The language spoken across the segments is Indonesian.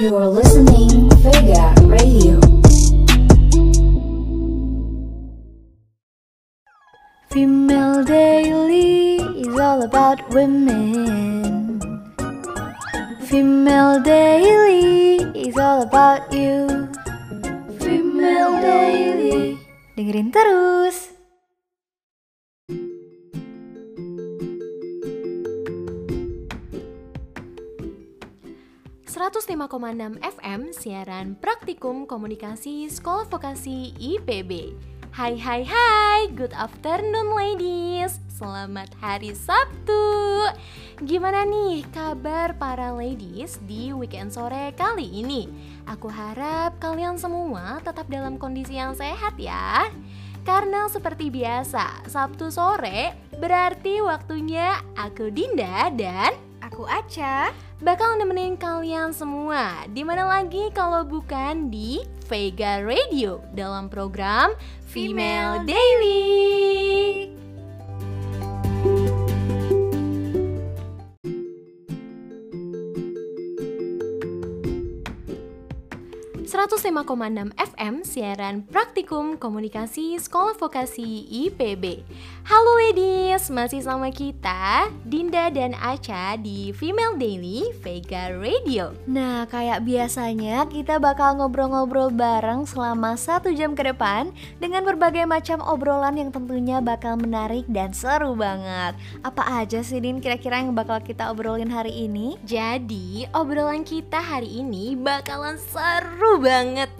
You're listening Vega Radio. Female Daily is all about women. Female Daily is all about you. Female Daily. Dengerin terus. ...105,6 FM siaran praktikum komunikasi Sekolah Vokasi IPB Hai hai hai, good afternoon ladies. Selamat hari Sabtu. Gimana nih kabar para ladies di weekend sore kali ini? Aku harap kalian semua tetap dalam kondisi yang sehat ya. Karena seperti biasa, Sabtu sore berarti waktunya aku Dinda dan Aku Aca bakal nemenin kalian semua Di mana lagi kalau bukan di Vega Radio dalam program Female Daily. 105,6 FM siaran praktikum komunikasi Sekolah Vokasi IPB. Halo ladies, masih sama kita Dinda dan Aca di Female Daily Vega Radio. Nah, kayak biasanya kita bakal ngobrol-ngobrol bareng selama satu jam ke depan dengan berbagai macam obrolan yang tentunya bakal menarik dan seru banget. Apa aja sih Din kira-kira yang bakal kita obrolin hari ini? Jadi, obrolan kita hari ini bakalan seru banget,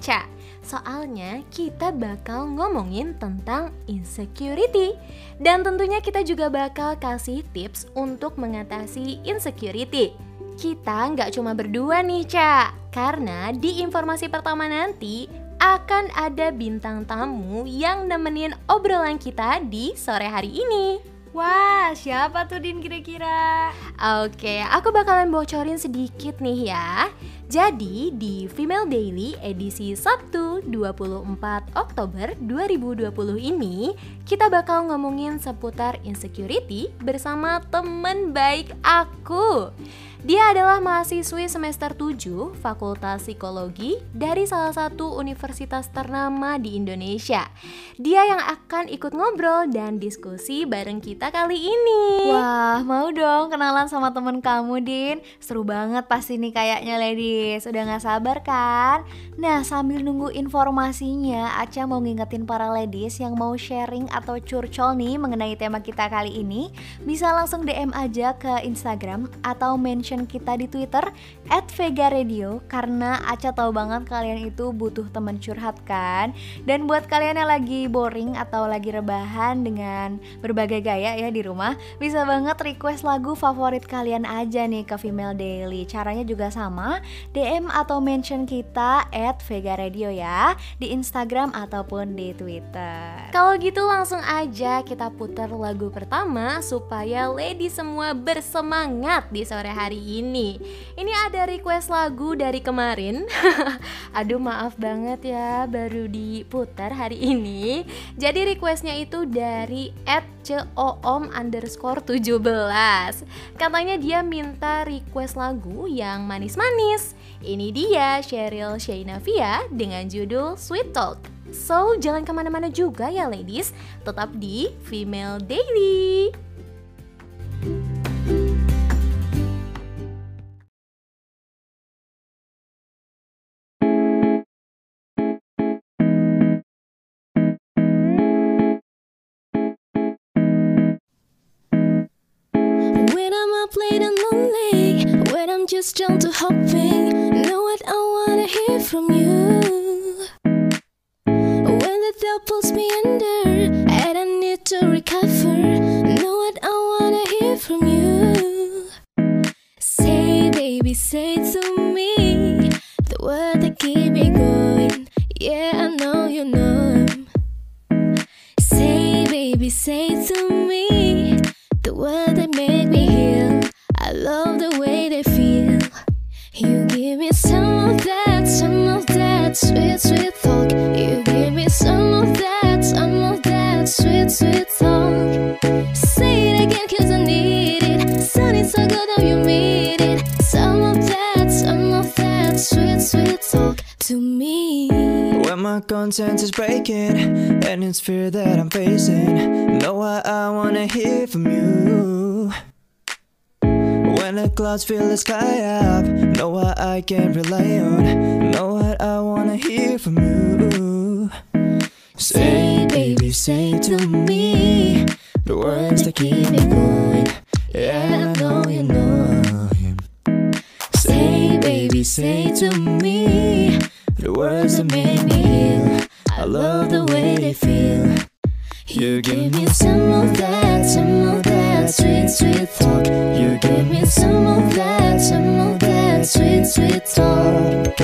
Ca. Soalnya kita bakal ngomongin tentang insecurity Dan tentunya kita juga bakal kasih tips untuk mengatasi insecurity Kita nggak cuma berdua nih Ca Karena di informasi pertama nanti akan ada bintang tamu yang nemenin obrolan kita di sore hari ini Wah, siapa tuh Din kira-kira? Oke, aku bakalan bocorin sedikit nih ya. Jadi di Female Daily edisi Sabtu 24 Oktober 2020 ini kita bakal ngomongin seputar insecurity bersama temen baik aku. Dia adalah mahasiswi semester 7 Fakultas Psikologi dari salah satu universitas ternama di Indonesia. Dia yang akan ikut ngobrol dan diskusi bareng kita kali ini. Wah, mau dong kenalan sama temen kamu, Din. Seru banget pasti nih kayaknya, ladies. Udah gak sabar kan? Nah, sambil nunggu informasinya, Aca mau ngingetin para ladies yang mau sharing atau curcol nih mengenai tema kita kali ini, bisa langsung DM aja ke Instagram atau mention kita di Twitter @vega_radio karena Aca tahu banget kalian itu butuh teman curhat kan. Dan buat kalian yang lagi boring atau lagi rebahan dengan berbagai gaya ya di rumah, bisa banget request lagu favorit kalian aja nih ke Female Daily. Caranya juga sama, DM atau mention kita @vega_radio ya di Instagram ataupun di Twitter. Kalau gitu langsung aja kita putar lagu pertama supaya lady semua bersemangat di sore hari ini. Ini ada request lagu dari kemarin. Aduh maaf banget ya baru diputar hari ini. Jadi requestnya itu dari @coom underscore 17 Katanya dia minta request lagu yang manis-manis. Ini dia Cheryl Shainavia dengan judul Sweet Talk. So, jangan ke mana-mana juga ya ladies, tetap di Female Daily. still to help me. Conscience is breaking, and it's fear that I'm facing. Know what I wanna hear from you. When the clouds fill the sky up, know what I can rely on. Know what I wanna hear from you. Say, baby, say to me the words that keep me going. Yeah, I know you know him. Say, baby, say to me the words that make me heal. I love the way they feel. You give me some of that, some of that sweet, sweet talk. You give me some of that, some of that sweet, sweet talk.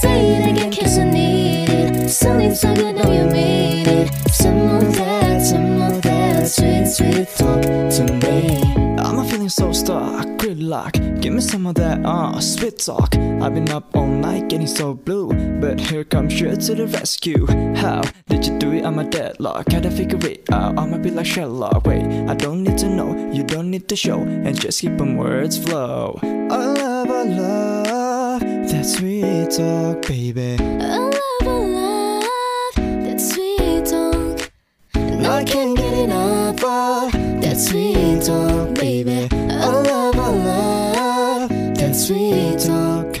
Say it again, cause I need it. Something so good, know you made it. Some of that, some of that sweet, sweet talk to me. I'm not feeling so stuck, gridlock. Give me some of that, uh, sweet talk. I've been up all night getting so blue, but here comes you to the rescue. How did you do it? I'm a deadlock. Gotta figure it out. I'ma be like Sherlock. Wait, I don't need to know, you don't need to show, and just keep them words flow. I love, I love that sweet talk, baby. I love, I love that sweet talk. And I can't get enough of that sweet talk, baby. I love, love that sweet talk.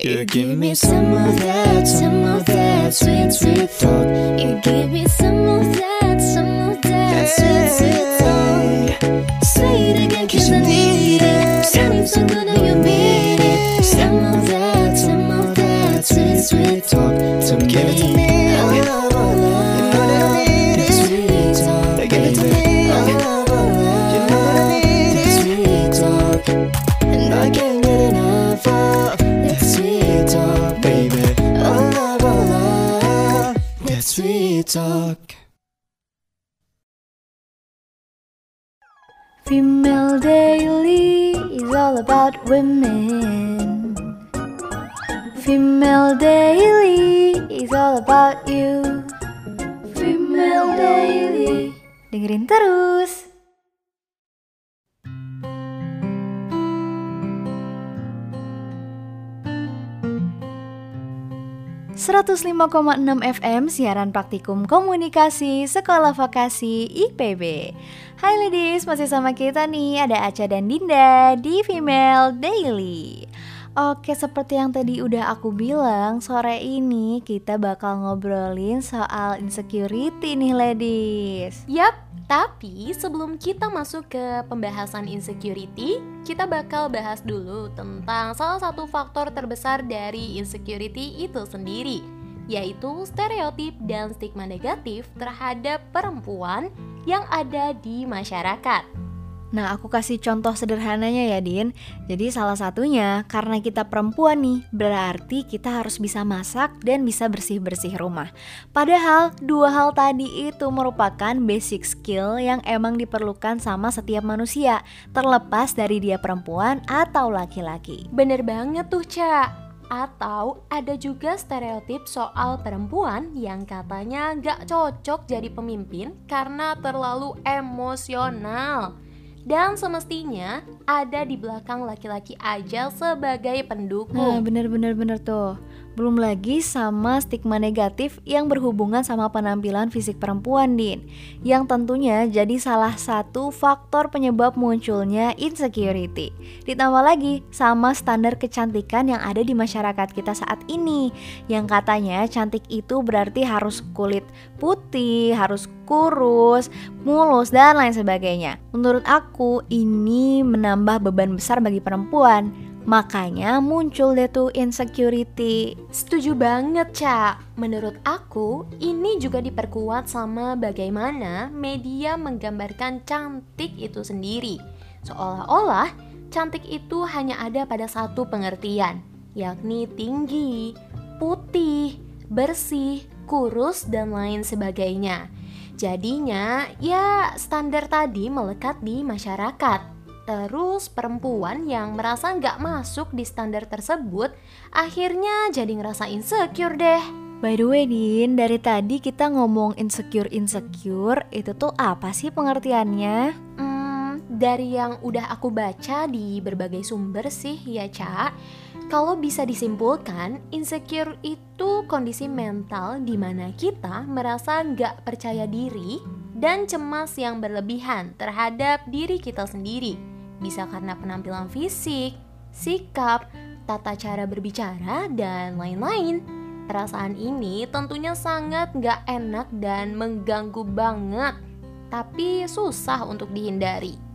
You give me some of that, some of that sweet, sweet talk. You give me some of that, some of that sweet, sweet talk. Say it again, cause I need it. Something so good, know you mean it. Some of that, some of that Sweet, sweet talk me. Give it to me. I talk. Female Daily is all about women. Female Daily is all about you. Female Daily. Dengerin terus. ...105,6 FM siaran praktikum komunikasi Sekolah Vokasi IPB Hai ladies, masih sama kita nih Ada Aca dan Dinda di Female Daily. Oke, seperti yang tadi udah aku bilang Sore ini kita bakal ngobrolin soal insecurity nih ladies. Yap, tapi sebelum kita masuk ke pembahasan insecurity, kita bakal bahas dulu tentang salah satu faktor terbesar dari insecurity itu sendiri, yaitu stereotip dan stigma negatif terhadap perempuan yang ada di masyarakat. Nah, aku kasih contoh sederhananya ya, Din. Jadi salah satunya karena kita perempuan nih, berarti kita harus bisa masak dan bisa bersih-bersih rumah. Padahal dua hal tadi itu merupakan basic skill yang emang diperlukan sama setiap manusia, terlepas dari dia perempuan atau laki-laki. Bener banget tuh, Ca. Atau ada juga stereotip soal perempuan yang katanya gak cocok jadi pemimpin karena terlalu emosional. Dan semestinya ada di belakang laki-laki aja sebagai Nah, pendukung. bener-bener bener tuh. Belum lagi sama stigma negatif yang berhubungan sama penampilan fisik perempuan, Din. Yang tentunya jadi salah satu faktor penyebab munculnya insecurity. Ditambah lagi sama standar kecantikan yang ada di masyarakat kita saat ini. Yang katanya cantik itu berarti harus kulit putih, harus kurus, mulus, dan lain sebagainya. Menurut aku, ini menambah beban besar bagi perempuan. Makanya muncul deh tuh insecurity. Setuju banget, Cak. Menurut aku, ini juga diperkuat sama bagaimana media menggambarkan cantik itu sendiri. Seolah-olah cantik itu hanya ada pada satu pengertian, yakni tinggi, putih, bersih, kurus, dan lain sebagainya. Jadinya, ya standar tadi melekat di masyarakat. Terus perempuan yang merasa nggak masuk di standar tersebut akhirnya jadi ngerasa insecure deh. By the way, Din, dari tadi kita ngomong insecure-insecure, itu tuh apa sih pengertiannya? Hmm, dari yang udah aku baca di berbagai sumber sih ya Ca Kalau bisa disimpulkan, insecure itu kondisi mental di mana kita merasa nggak percaya diri dan cemas yang berlebihan terhadap diri kita sendiri Bisa karena penampilan fisik, sikap, tata cara berbicara, dan lain-lain. Perasaan ini tentunya sangat nggak enak dan mengganggu banget. Tapi susah untuk dihindari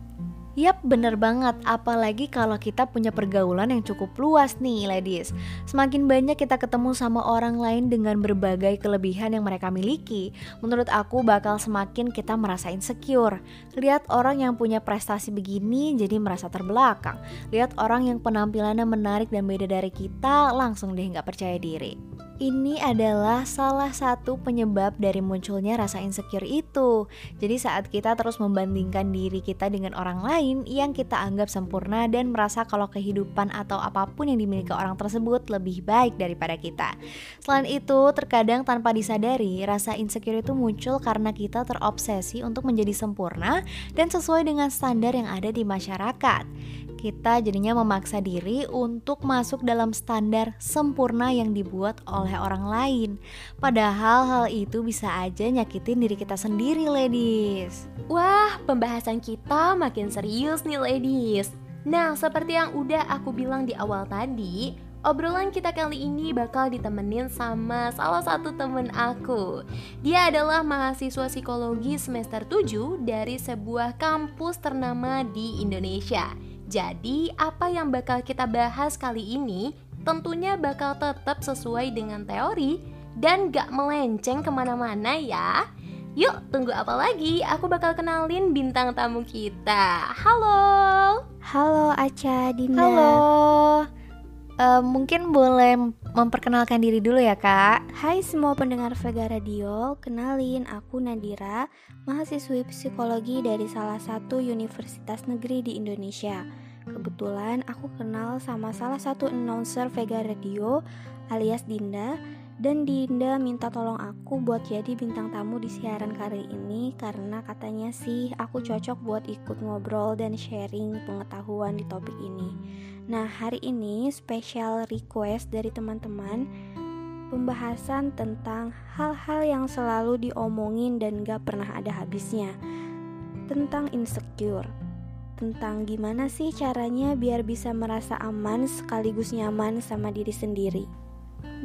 Yap, bener banget. Apalagi kalau kita punya pergaulan yang cukup luas nih, ladies. Semakin banyak kita ketemu sama orang lain dengan berbagai kelebihan yang mereka miliki, menurut aku bakal semakin kita merasa insecure. Lihat orang yang punya prestasi begini jadi merasa terbelakang. Lihat orang yang penampilannya menarik dan beda dari kita, langsung deh nggak percaya diri. Ini adalah salah satu penyebab dari munculnya rasa insecure itu. Jadi saat kita terus membandingkan diri kita dengan orang lain yang kita anggap sempurna dan merasa kalau kehidupan atau apa pun yang dimiliki orang tersebut lebih baik daripada kita. Selain itu, terkadang tanpa disadari, rasa insecure itu muncul karena kita terobsesi untuk menjadi sempurna dan sesuai dengan standar yang ada di masyarakat kita jadinya memaksa diri untuk masuk dalam standar sempurna yang dibuat oleh orang lain. Padahal hal itu bisa aja nyakitin diri kita sendiri, ladies. Wah, pembahasan kita makin serius nih, ladies. Nah, seperti yang udah aku bilang di awal tadi, Obrolan kita kali ini bakal ditemenin sama salah satu temen aku Dia adalah mahasiswa psikologi semester 7 dari sebuah kampus ternama di Indonesia jadi, apa yang bakal kita bahas kali ini tentunya bakal tetap sesuai dengan teori dan gak melenceng ke mana-mana ya. Yuk, tunggu apa lagi? Aku bakal kenalin bintang tamu kita. Halo. Halo Aca, Dinda. Halo. Uh, mungkin boleh memperkenalkan diri dulu ya kak Hai semua pendengar Vega Radio Kenalin, aku Nadira Mahasiswi psikologi dari salah satu universitas negeri di Indonesia Kebetulan aku kenal sama salah satu announcer Vega Radio alias Dinda dan Dinda minta tolong aku buat jadi bintang tamu di siaran kali ini karena katanya sih aku cocok buat ikut ngobrol dan sharing pengetahuan di topik ini. Nah, hari ini special request dari teman-teman pembahasan tentang hal-hal yang selalu diomongin dan gak pernah ada habisnya tentang insecure tentang gimana sih caranya biar bisa merasa aman sekaligus nyaman sama diri sendiri.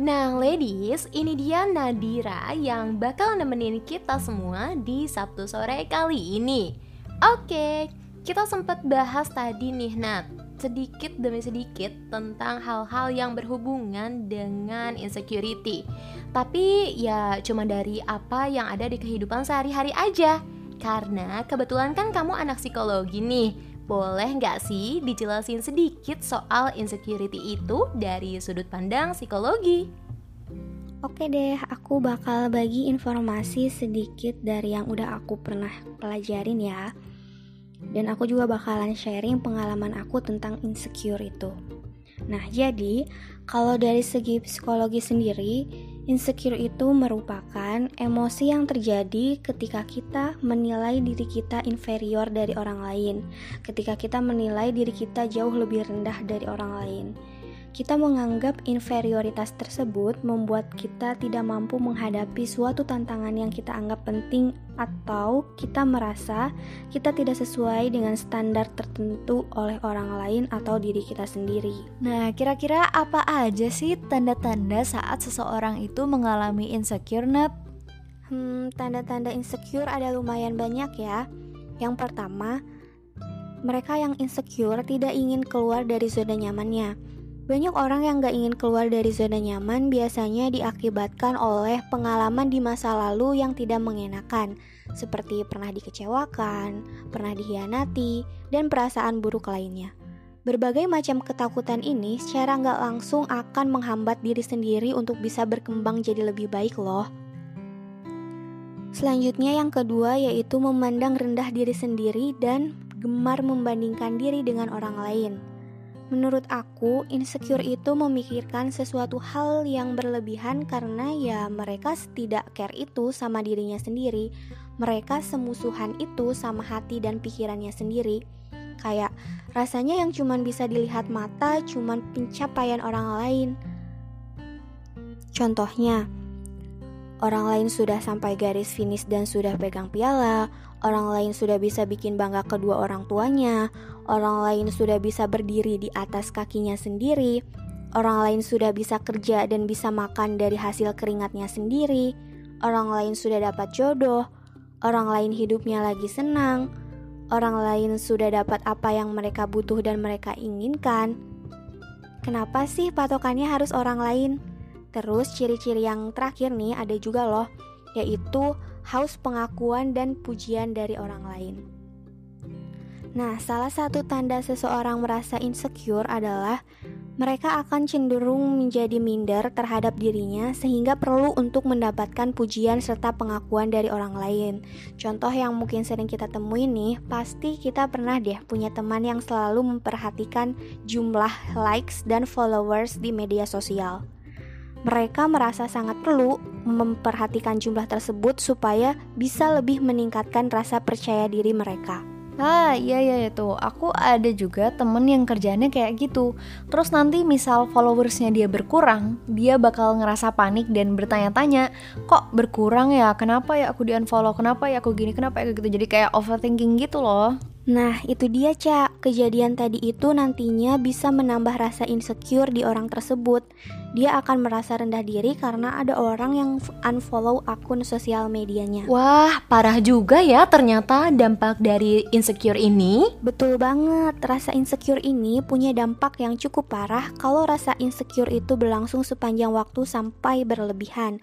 Nah, ladies, ini dia Nadira yang bakal nemenin kita semua di Sabtu sore kali ini. Oke, kita sempat bahas tadi nih, Nat, sedikit demi sedikit tentang hal-hal yang berhubungan dengan insecurity. Tapi ya cuma dari apa yang ada di kehidupan sehari-hari aja. Karena kebetulan kan kamu anak psikologi nih boleh nggak sih dijelasin sedikit soal insecurity itu dari sudut pandang psikologi? Oke deh, aku bakal bagi informasi sedikit dari yang udah aku pernah pelajarin ya. Dan aku juga bakalan sharing pengalaman aku tentang insecure itu. Nah, jadi kalau dari segi psikologi sendiri, Insecure itu merupakan emosi yang terjadi ketika kita menilai diri kita inferior dari orang lain, ketika kita menilai diri kita jauh lebih rendah dari orang lain. Kita menganggap inferioritas tersebut membuat kita tidak mampu menghadapi suatu tantangan yang kita anggap penting atau kita merasa kita tidak sesuai dengan standar tertentu oleh orang lain atau diri kita sendiri. Nah, kira-kira apa aja sih tanda-tanda saat seseorang itu mengalami insecure, Nat? Hmm, tanda-tanda insecure ada lumayan banyak ya. Yang pertama, mereka yang insecure tidak ingin keluar dari zona nyamannya banyak orang yang gak ingin keluar dari zona nyaman biasanya diakibatkan oleh pengalaman di masa lalu yang tidak mengenakan, seperti pernah dikecewakan, pernah dikhianati, dan perasaan buruk lainnya. Berbagai macam ketakutan ini secara nggak langsung akan menghambat diri sendiri untuk bisa berkembang jadi lebih baik loh. Selanjutnya yang kedua yaitu memandang rendah diri sendiri dan gemar membandingkan diri dengan orang lain. Menurut aku, insecure itu memikirkan sesuatu hal yang berlebihan karena ya mereka tidak care itu sama dirinya sendiri. Mereka semusuhan itu sama hati dan pikirannya sendiri. Kayak rasanya yang cuman bisa dilihat mata cuman pencapaian orang lain. Contohnya, orang lain sudah sampai garis finish dan sudah pegang piala, orang lain sudah bisa bikin bangga kedua orang tuanya, orang lain sudah bisa berdiri di atas kakinya sendiri, orang lain sudah bisa kerja dan bisa makan dari hasil keringatnya sendiri, orang lain sudah dapat jodoh, orang lain hidupnya lagi senang, orang lain sudah dapat apa yang mereka butuh dan mereka inginkan. Kenapa sih patokannya harus orang lain? Terus ciri-ciri yang terakhir nih ada juga loh, yaitu haus pengakuan dan pujian dari orang lain. Nah, salah satu tanda seseorang merasa insecure adalah mereka akan cenderung menjadi minder terhadap dirinya sehingga perlu untuk mendapatkan pujian serta pengakuan dari orang lain. Contoh yang mungkin sering kita temui nih, pasti kita pernah deh punya teman yang selalu memperhatikan jumlah likes dan followers di media sosial. Mereka merasa sangat perlu memperhatikan jumlah tersebut supaya bisa lebih meningkatkan rasa percaya diri mereka. Ah iya iya itu Aku ada juga temen yang kerjanya kayak gitu Terus nanti misal followersnya dia berkurang Dia bakal ngerasa panik dan bertanya-tanya Kok berkurang ya? Kenapa ya aku di unfollow? Kenapa ya aku gini? Kenapa ya gitu? Jadi kayak overthinking gitu loh Nah, itu dia, Cak. Kejadian tadi itu nantinya bisa menambah rasa insecure di orang tersebut. Dia akan merasa rendah diri karena ada orang yang unfollow akun sosial medianya. Wah, parah juga ya ternyata dampak dari insecure ini. Betul banget, rasa insecure ini punya dampak yang cukup parah kalau rasa insecure itu berlangsung sepanjang waktu sampai berlebihan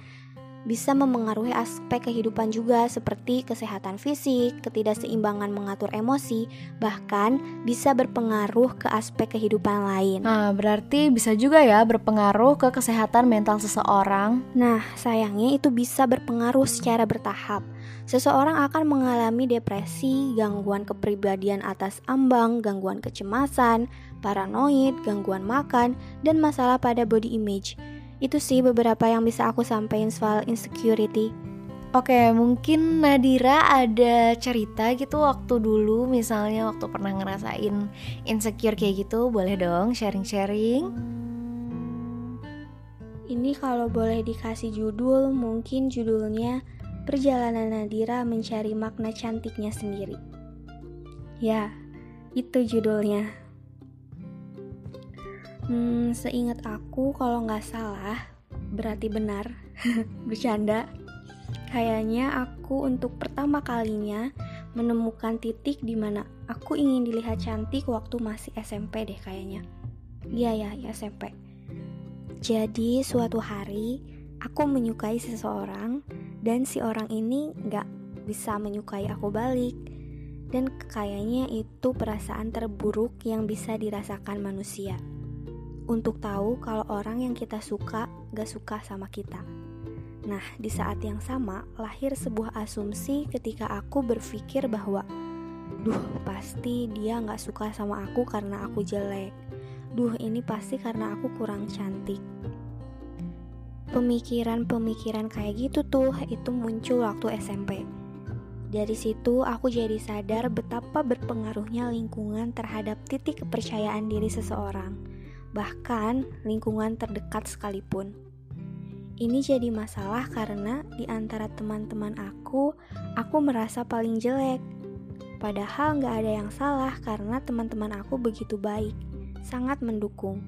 bisa memengaruhi aspek kehidupan juga seperti kesehatan fisik, ketidakseimbangan mengatur emosi, bahkan bisa berpengaruh ke aspek kehidupan lain. Nah berarti bisa juga ya berpengaruh ke kesehatan mental seseorang Nah, sayangnya itu bisa berpengaruh secara bertahap. Seseorang akan mengalami depresi, gangguan kepribadian atas ambang, gangguan kecemasan, paranoid, gangguan makan, dan masalah pada body image. Itu sih beberapa yang bisa aku sampaikan soal insecurity. Oke, mungkin Nadira ada cerita gitu waktu dulu misalnya waktu pernah ngerasain insecure kayak gitu, boleh dong sharing-sharing? Ini kalau boleh dikasih judul, mungkin judulnya Perjalanan Nadira Mencari Makna Cantiknya Sendiri. Ya, itu judulnya. Hmm, seingat aku kalau nggak salah, berarti benar. Bercanda. Kayaknya aku untuk pertama kalinya menemukan titik di mana aku ingin dilihat cantik waktu masih SMP deh kayaknya. Iya ya, ya SMP. Jadi suatu hari aku menyukai seseorang dan si orang ini nggak bisa menyukai aku balik. Dan kayaknya itu perasaan terburuk yang bisa dirasakan manusia untuk tahu kalau orang yang kita suka gak suka sama kita. Nah, di saat yang sama lahir sebuah asumsi ketika aku berpikir bahwa, duh pasti dia gak suka sama aku karena aku jelek. Duh ini pasti karena aku kurang cantik. Pemikiran-pemikiran kayak gitu tuh itu muncul waktu SMP. Dari situ aku jadi sadar betapa berpengaruhnya lingkungan terhadap titik kepercayaan diri seseorang bahkan lingkungan terdekat sekalipun. Ini jadi masalah karena di antara teman-teman aku, aku merasa paling jelek. Padahal nggak ada yang salah karena teman-teman aku begitu baik, sangat mendukung.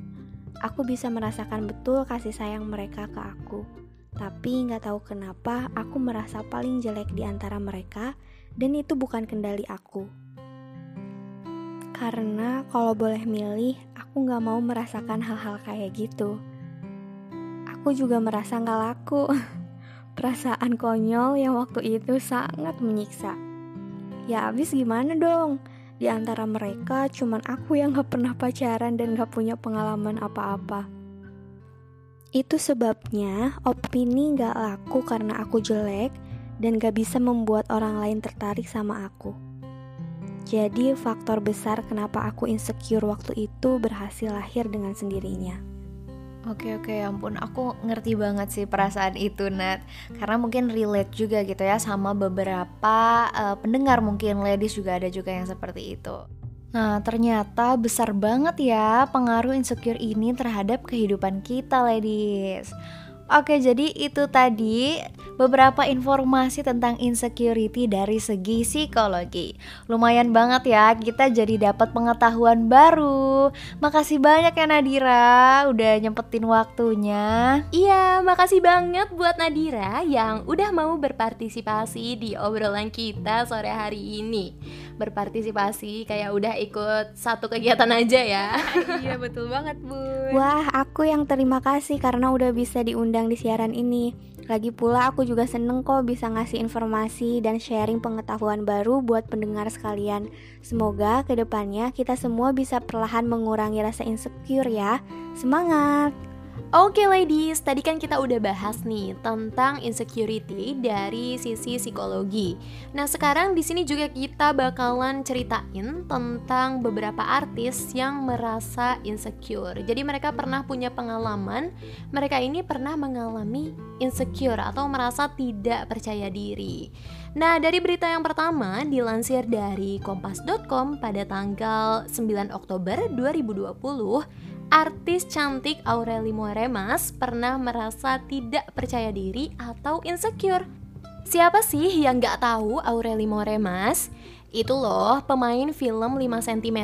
Aku bisa merasakan betul kasih sayang mereka ke aku. Tapi nggak tahu kenapa aku merasa paling jelek di antara mereka dan itu bukan kendali aku. Karena kalau boleh milih, aku gak mau merasakan hal-hal kayak gitu. Aku juga merasa gak laku. Perasaan konyol yang waktu itu sangat menyiksa. Ya abis gimana dong? Di antara mereka cuman aku yang gak pernah pacaran dan gak punya pengalaman apa-apa. Itu sebabnya opini gak laku karena aku jelek dan gak bisa membuat orang lain tertarik sama aku. Jadi faktor besar kenapa aku insecure waktu itu berhasil lahir dengan sendirinya. Oke oke ya ampun aku ngerti banget sih perasaan itu Nat Karena mungkin relate juga gitu ya sama beberapa uh, pendengar mungkin ladies juga ada juga yang seperti itu Nah, ternyata besar banget ya pengaruh insecure ini terhadap kehidupan kita, ladies. Oke, jadi itu tadi beberapa informasi tentang insecurity dari segi psikologi. Lumayan banget ya, kita jadi dapat pengetahuan baru. Makasih banyak ya Nadira, udah nyempetin waktunya. Iya, makasih banget buat Nadira yang udah mau berpartisipasi di obrolan kita sore hari ini. Berpartisipasi kayak udah ikut satu kegiatan aja ya. iya, betul banget, Bu. Wah, aku yang terima kasih karena udah bisa diundang di siaran ini. Lagi pula aku juga seneng kok bisa ngasih informasi dan sharing pengetahuan baru buat pendengar sekalian. Semoga ke depannya kita semua bisa perlahan mengurangi rasa insecure ya. Semangat! Oke ladies, tadi kan kita udah bahas nih tentang insecurity dari sisi psikologi. Nah, sekarang di sini juga kita bakalan ceritain tentang beberapa artis yang merasa insecure. Jadi mereka pernah punya pengalaman, mereka ini pernah mengalami insecure atau merasa tidak percaya diri. Nah, dari berita yang pertama dilansir dari kompas.com pada tanggal 9 Oktober 2020 artis cantik Aureli Moremas pernah merasa tidak percaya diri atau insecure. Siapa sih yang gak tahu Aureli Moremas? Itu loh pemain film 5 cm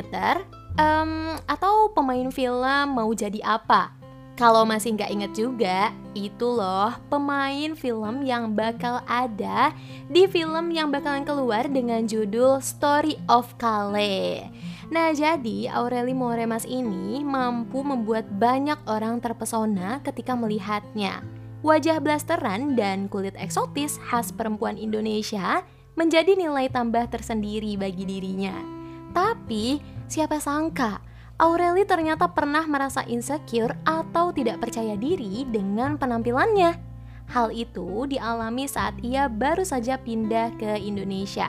um, atau pemain film Mau Jadi Apa. Kalau masih nggak inget juga, itu loh pemain film yang bakal ada di film yang bakalan keluar dengan judul Story of Kale. Nah, jadi Aureli Moremas ini mampu membuat banyak orang terpesona ketika melihatnya. Wajah blasteran dan kulit eksotis khas perempuan Indonesia menjadi nilai tambah tersendiri bagi dirinya. Tapi, siapa sangka Aureli ternyata pernah merasa insecure atau tidak percaya diri dengan penampilannya. Hal itu dialami saat ia baru saja pindah ke Indonesia.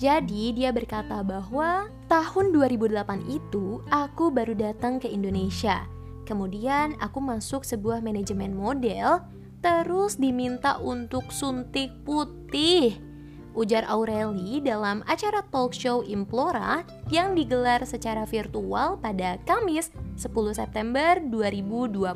Jadi dia berkata bahwa tahun 2008 itu aku baru datang ke Indonesia. Kemudian aku masuk sebuah manajemen model, terus diminta untuk suntik putih. Ujar Aureli dalam acara talk show Implora yang digelar secara virtual pada Kamis 10 September 2020.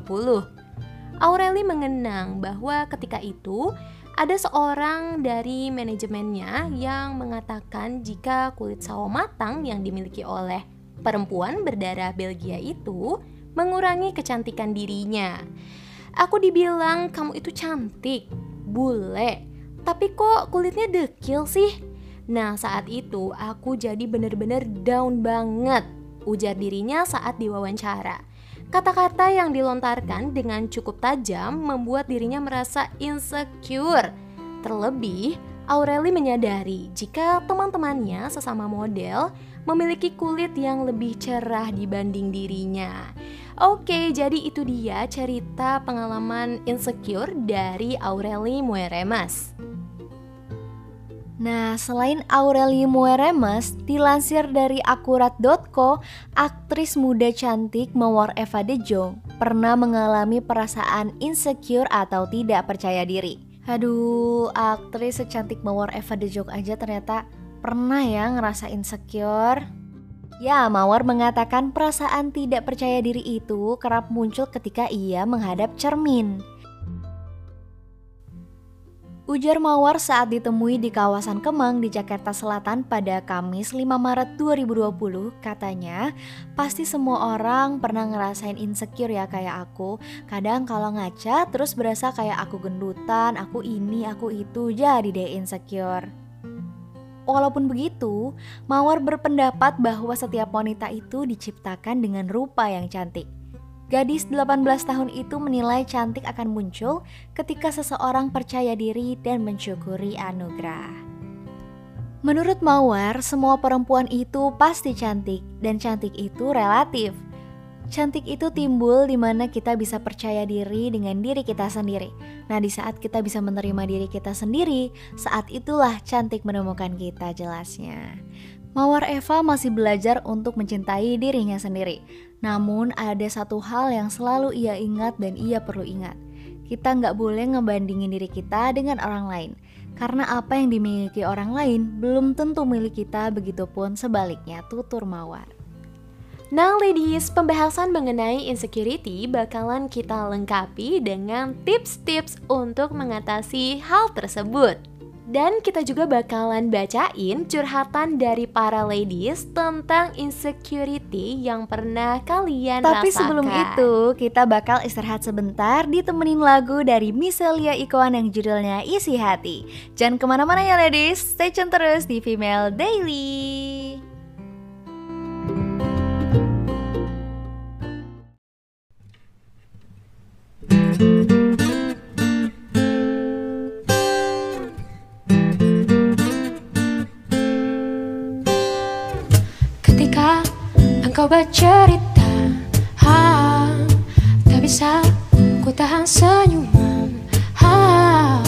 Aureli mengenang bahwa ketika itu ada seorang dari manajemennya yang mengatakan jika kulit sawo matang yang dimiliki oleh perempuan berdarah Belgia itu mengurangi kecantikan dirinya. Aku dibilang kamu itu cantik, bule, tapi kok kulitnya dekil sih? Nah saat itu aku jadi bener-bener down banget, ujar dirinya saat diwawancara. Kata-kata yang dilontarkan dengan cukup tajam membuat dirinya merasa insecure. Terlebih, Aureli menyadari jika teman-temannya sesama model memiliki kulit yang lebih cerah dibanding dirinya. Oke, jadi itu dia cerita pengalaman insecure dari Aureli Mueremas. Nah, selain Aurelie Mueremas, dilansir dari akurat.co, aktris muda cantik Mawar Eva De Jong pernah mengalami perasaan insecure atau tidak percaya diri. Aduh, aktris secantik Mawar Eva De Jong aja ternyata pernah ya ngerasa insecure. Ya, Mawar mengatakan perasaan tidak percaya diri itu kerap muncul ketika ia menghadap cermin. Ujar Mawar saat ditemui di kawasan Kemang di Jakarta Selatan pada Kamis 5 Maret 2020 katanya pasti semua orang pernah ngerasain insecure ya kayak aku. Kadang kalau ngaca terus berasa kayak aku gendutan, aku ini, aku itu jadi deh insecure. Walaupun begitu, Mawar berpendapat bahwa setiap wanita itu diciptakan dengan rupa yang cantik Gadis 18 tahun itu menilai cantik akan muncul ketika seseorang percaya diri dan mensyukuri anugerah. Menurut Mawar, semua perempuan itu pasti cantik dan cantik itu relatif. Cantik itu timbul di mana kita bisa percaya diri dengan diri kita sendiri. Nah, di saat kita bisa menerima diri kita sendiri, saat itulah cantik menemukan kita jelasnya. Mawar Eva masih belajar untuk mencintai dirinya sendiri. Namun ada satu hal yang selalu ia ingat dan ia perlu ingat. Kita nggak boleh ngebandingin diri kita dengan orang lain. Karena apa yang dimiliki orang lain belum tentu milik kita, begitupun sebaliknya tutur mawar. Nah ladies, pembahasan mengenai insecurity bakalan kita lengkapi dengan tips-tips untuk mengatasi hal tersebut. Dan kita juga bakalan bacain curhatan dari para ladies tentang insecurity yang pernah kalian Tapi rasakan. sebelum itu, kita bakal istirahat sebentar ditemenin lagu dari Miselia Ikoan yang judulnya Isi Hati. Jangan ke mana-mana ya ladies, stay tune terus di Female Daily. Ketika engkau bercerita ha, Tak bisa ku tahan senyuman. Ha,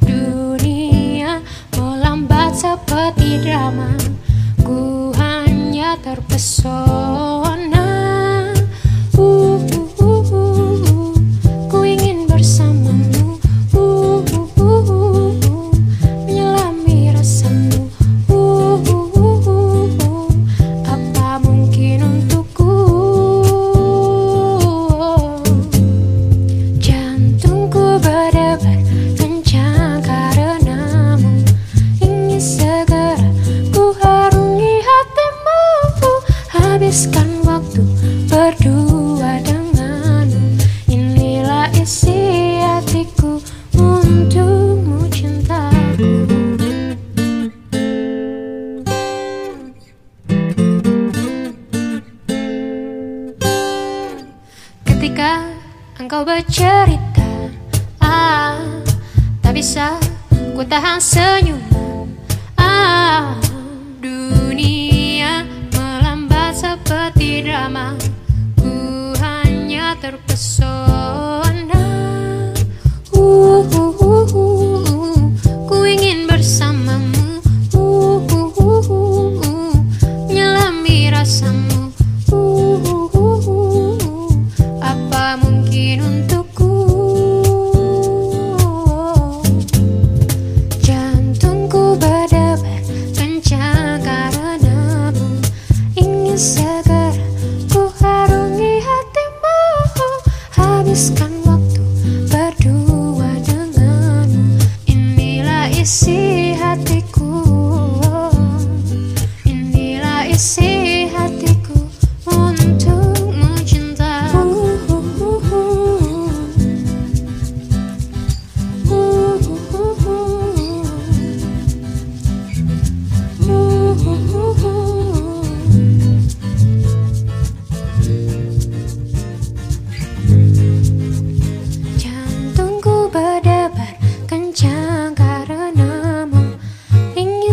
Dunia melambat seperti drama. Ku hanya terpesona. Uh,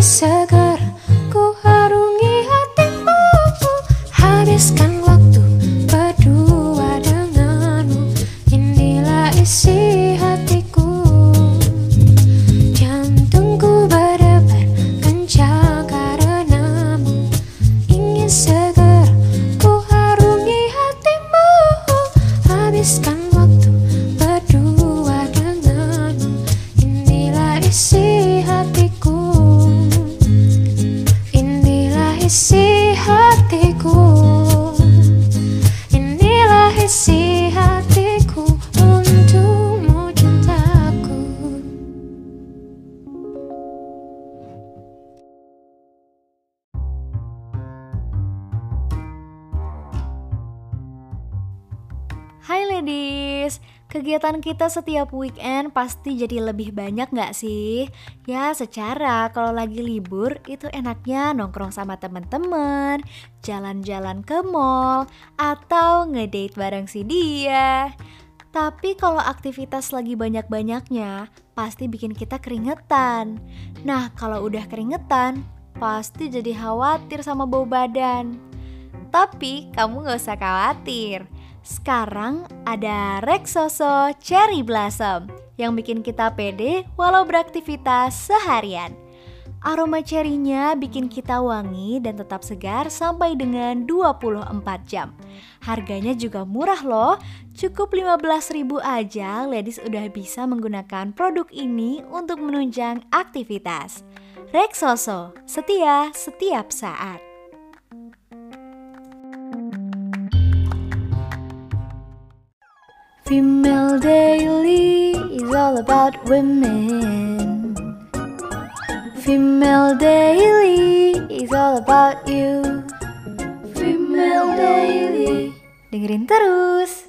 Ingin segera ku kita setiap weekend pasti jadi lebih banyak nggak sih? Ya secara kalau lagi libur itu enaknya nongkrong sama teman-teman, jalan-jalan ke mall, atau ngedate bareng si dia. Tapi kalau aktivitas lagi banyak-banyaknya, pasti bikin kita keringetan. Nah, kalau udah keringetan, pasti jadi khawatir sama bau badan. Tapi kamu gak usah khawatir. Sekarang ada Rexoso Cherry Blossom yang bikin kita pede walau beraktivitas seharian. Aroma cherry-nya bikin kita wangi dan tetap segar sampai dengan 24 jam. Harganya juga murah loh, cukup 15.000 aja ladies udah bisa menggunakan produk ini untuk menunjang aktivitas. Rexoso, setia setiap saat. Female Daily is all about women. Female Daily is all about you. Female Daily. Dengerin terus.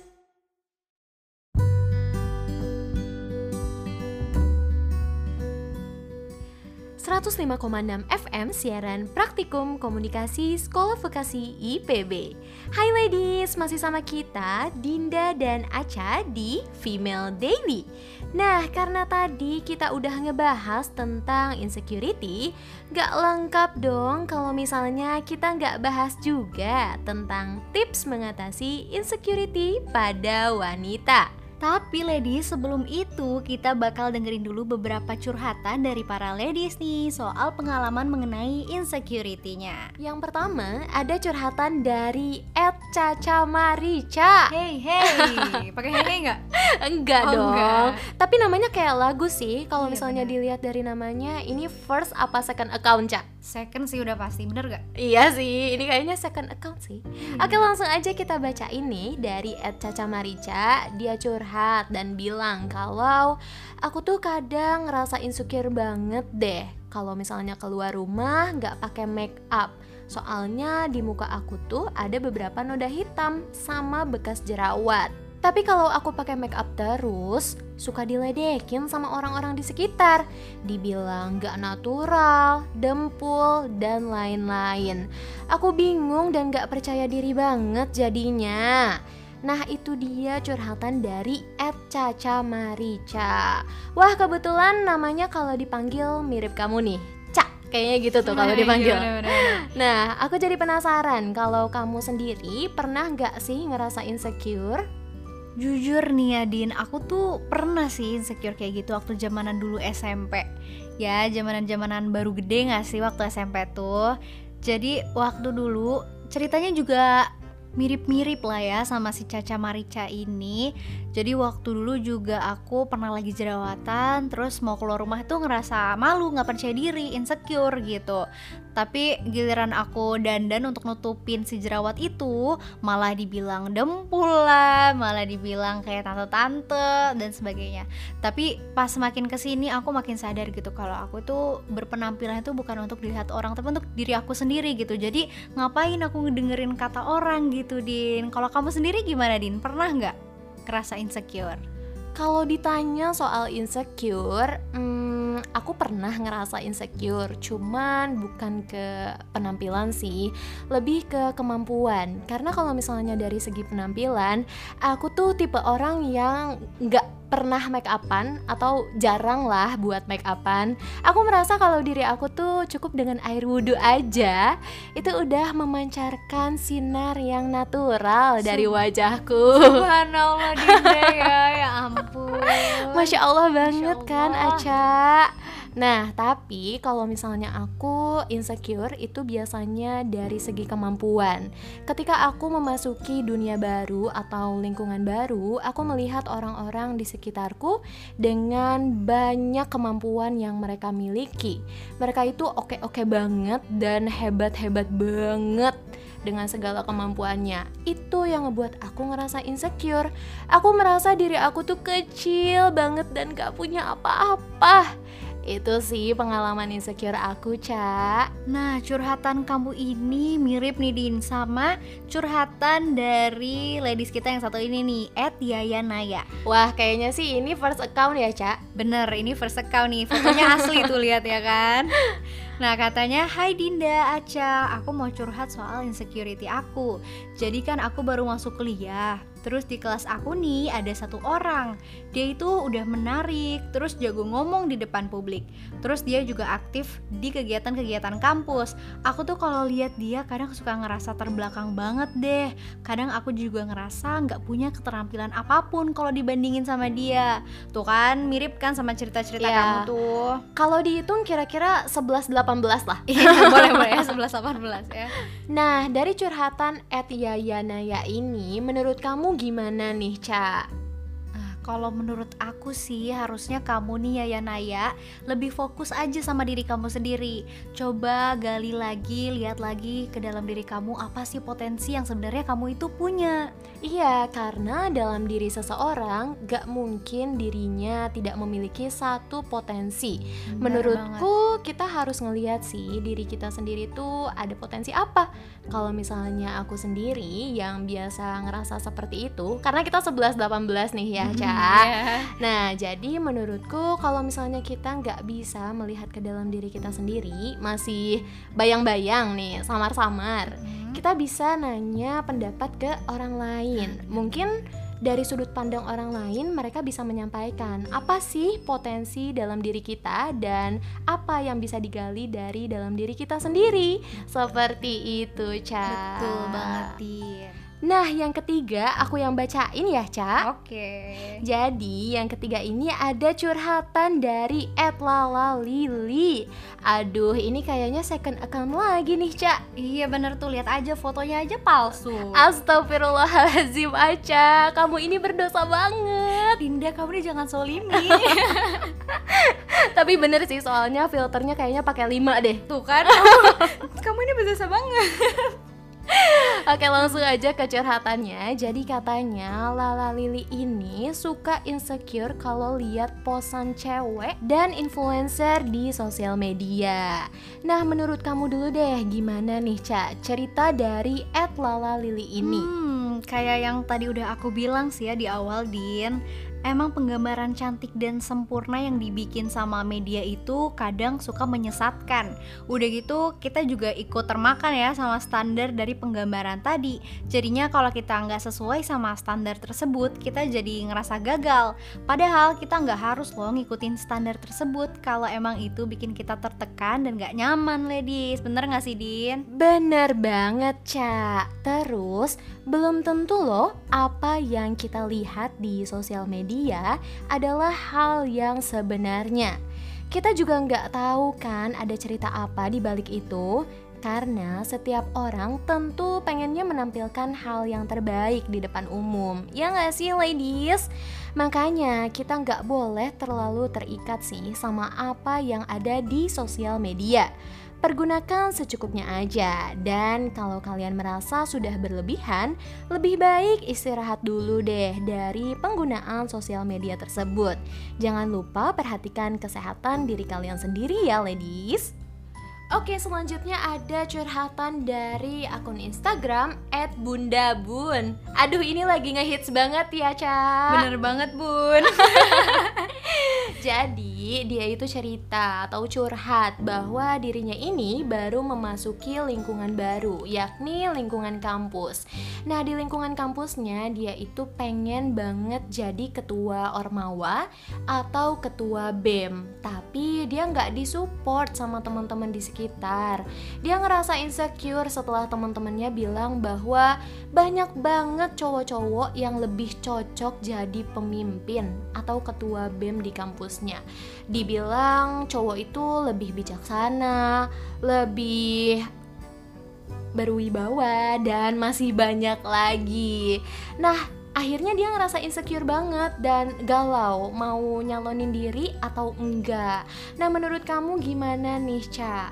105,6 FM siaran praktikum komunikasi Sekolah Vokasi IPB Hai ladies, masih sama kita Dinda dan Aca di Female Daily. Nah, karena tadi kita udah ngebahas tentang insecurity Gak lengkap dong kalau misalnya kita nggak bahas juga tentang tips mengatasi insecurity pada wanita Tapi ladies, sebelum itu kita bakal dengerin dulu beberapa curhatan dari para ladies nih soal pengalaman mengenai insecurity-nya. Yang pertama ada curhatan dari Ed Caca Marica Hey hey, pakai hey hey nggak? Enggak Oh, dong enggak. Tapi namanya kayak lagu sih Kalau Iya, misalnya benar. dilihat dari namanya Ini first apa second account, Ca? Second sih udah pasti, bener gak? Iya sih, ini kayaknya second account sih. Oke langsung aja kita baca ini dari Ed Caca Marica. Dia curhat dan bilang kalau Aku tuh kadang ngerasa insecure banget deh. Kalau misalnya keluar rumah nggak pakai make up. Soalnya di muka aku tuh ada beberapa noda hitam sama bekas jerawat tapi kalau aku pakai make up terus, suka diledekin sama orang-orang di sekitar. Dibilang gak natural, dempul, dan lain-lain. Aku bingung dan gak percaya diri banget jadinya. Nah itu dia curhatan dari Ed Caca Marica Wah kebetulan namanya kalau dipanggil mirip kamu nih Cak, kayaknya gitu tuh kalau dipanggil Nah, aku jadi penasaran kalau kamu sendiri pernah nggak sih ngerasa insecure? Jujur nih ya Din, aku tuh pernah sih insecure kayak gitu waktu zamanan dulu SMP Ya zamanan-zamanan baru gede gak sih waktu SMP tuh? Jadi waktu dulu ceritanya juga mirip-mirip lah ya sama si Caca Marica ini Jadi waktu dulu juga aku pernah lagi jerawatan Terus mau keluar rumah tuh ngerasa malu, gak percaya diri, insecure gitu. Tapi giliran aku dandan untuk nutupin si jerawat itu Malah dibilang dempul lah, malah dibilang kayak tante-tante dan sebagainya. Tapi pas makin ke sini aku makin sadar gitu Kalau aku tuh berpenampilan itu bukan untuk dilihat orang Tapi untuk diri aku sendiri gitu. Jadi ngapain aku ngedengerin kata orang gitu Din? Kalau kamu sendiri gimana Din? Pernah nggak kerasa insecure? Kalau ditanya soal insecure, hmm, aku pernah ngerasa insecure, cuman bukan ke penampilan sih, lebih ke kemampuan. Karena kalau misalnya dari segi penampilan, aku tuh tipe orang yang nggak pernah make upan atau jarang lah buat make upan. Aku merasa kalau diri aku tuh cukup dengan air wudhu aja, itu udah memancarkan sinar yang natural dari wajahku. Subhanallah Dinda ya, ya ampun Masya Allah banget Masya kan Allah. Aca Nah tapi kalau misalnya aku insecure itu biasanya dari segi kemampuan. Ketika aku memasuki dunia baru atau lingkungan baru Aku melihat orang-orang di sekitarku dengan banyak kemampuan yang mereka miliki. Mereka itu oke-oke banget dan hebat-hebat banget dengan segala kemampuannya. Itu yang ngebuat aku ngerasa insecure. Aku merasa diri aku tuh kecil banget dan gak punya apa-apa Itu sih pengalaman insecure aku, Ca Nah, curhatan kamu ini mirip nih Din sama curhatan dari ladies kita yang satu ini nih, Ed Yaya Naya. Wah, kayaknya sih ini first account ya, Ca Bener, ini first account nih, fotonya asli tuh lihat ya kan. Nah katanya Hai Dinda Aca Aku mau curhat soal insecurity aku. Jadi kan aku baru masuk kuliah Terus di kelas aku nih ada satu orang. Dia itu udah menarik Terus jago ngomong di depan publik. Terus dia juga aktif di kegiatan-kegiatan kampus. Aku tuh kalau lihat dia kadang suka ngerasa terbelakang banget deh. Kadang aku juga ngerasa nggak punya keterampilan apa pun kalau dibandingin sama dia. Tuh kan mirip kan sama cerita-cerita Iya. kamu tuh. Kalau dihitung kira-kira 11-18 lah. Iya boleh boleh. Ya 11 18 ya. Nah, dari curhatan Ed Yayanaya ini, menurut kamu gimana nih, Ca? Nah, kalau menurut aku sih harusnya kamu nih ya Naya lebih fokus aja sama diri kamu sendiri. Coba gali lagi, lihat lagi ke dalam diri kamu apa sih potensi yang sebenarnya kamu itu punya. Iya, karena dalam diri seseorang gak mungkin dirinya tidak memiliki satu potensi. Menurutku kita harus ngeliat sih diri kita sendiri tuh ada potensi apa. Kalau misalnya aku sendiri yang biasa ngerasa seperti itu, karena kita 11-18 nih ya, Ca. Iya. Nah, jadi menurutku kalau misalnya kita nggak bisa melihat ke dalam diri kita sendiri, masih bayang-bayang nih, samar-samar, Hmm. kita bisa nanya pendapat ke orang lain. Mungkin dari sudut pandang orang lain, mereka bisa menyampaikan apa sih potensi dalam diri kita dan apa yang bisa digali dari dalam diri kita sendiri. Seperti itu, Ca. Betul banget, Din. Nah, yang ketiga aku yang bacain ya, Ca. Oke. Jadi yang ketiga ini ada curhatan dari Lala Lili Aduh ini kayaknya second account lagi nih Cak Iya bener tuh lihat aja fotonya aja palsu. Astagfirullahaladzim Aca Kamu ini berdosa banget Dinda kamu nih jangan solimi. Tapi bener sih soalnya filternya kayaknya pakai 5 deh Tuh kan kamu, kamu ini berdosa banget. Oke langsung aja ke curhatannya. Jadi katanya Lala Lili ini suka insecure kalau lihat posan cewek dan influencer di sosial media. Nah menurut kamu dulu deh gimana nih Cak cerita dari Ed Lala Lili ini. Hmm, kayak yang tadi udah aku bilang sih ya di awal Din Emang penggambaran cantik dan sempurna yang dibikin sama media itu kadang suka menyesatkan. Udah gitu kita juga ikut termakan ya sama standar dari penggambaran tadi. Jadinya kalau kita nggak sesuai sama standar tersebut kita jadi ngerasa gagal. Padahal kita nggak harus loh ngikutin standar tersebut. Kalau emang itu bikin kita tertekan dan nggak nyaman ladies. Bener nggak sih Din? Bener banget Cak Terus belum tentu loh apa yang kita lihat di sosial media adalah hal yang sebenarnya. Kita juga nggak tahu kan ada cerita apa di balik itu karena setiap orang tentu pengennya menampilkan hal yang terbaik di depan umum. Ya nggak sih ladies? Makanya kita nggak boleh terlalu terikat sih sama apa yang ada di sosial media Pergunakan secukupnya aja Dan kalau kalian merasa sudah berlebihan Lebih baik istirahat dulu deh dari penggunaan sosial media tersebut Jangan lupa perhatikan kesehatan diri kalian sendiri ya ladies Oke selanjutnya ada curhatan dari akun Instagram @bundabun. Aduh ini lagi ngehits banget ya Ca. Bener banget bun Jadi dia itu cerita atau curhat bahwa dirinya ini baru memasuki lingkungan baru yakni lingkungan kampus. Nah di lingkungan kampusnya dia itu pengen banget jadi ketua Ormawa atau ketua BEM. Tapi dia nggak disupport sama teman-teman di sekitar. Dia ngerasa insecure setelah teman-temannya bilang bahwa banyak banget cowok-cowok yang lebih cocok jadi pemimpin atau ketua BEM di kampusnya. Dibilang cowok itu lebih bijaksana, lebih berwibawa dan masih banyak lagi. Nah, akhirnya dia ngerasa insecure banget dan galau mau nyalonin diri atau enggak. Nah, menurut kamu gimana nih, Ca?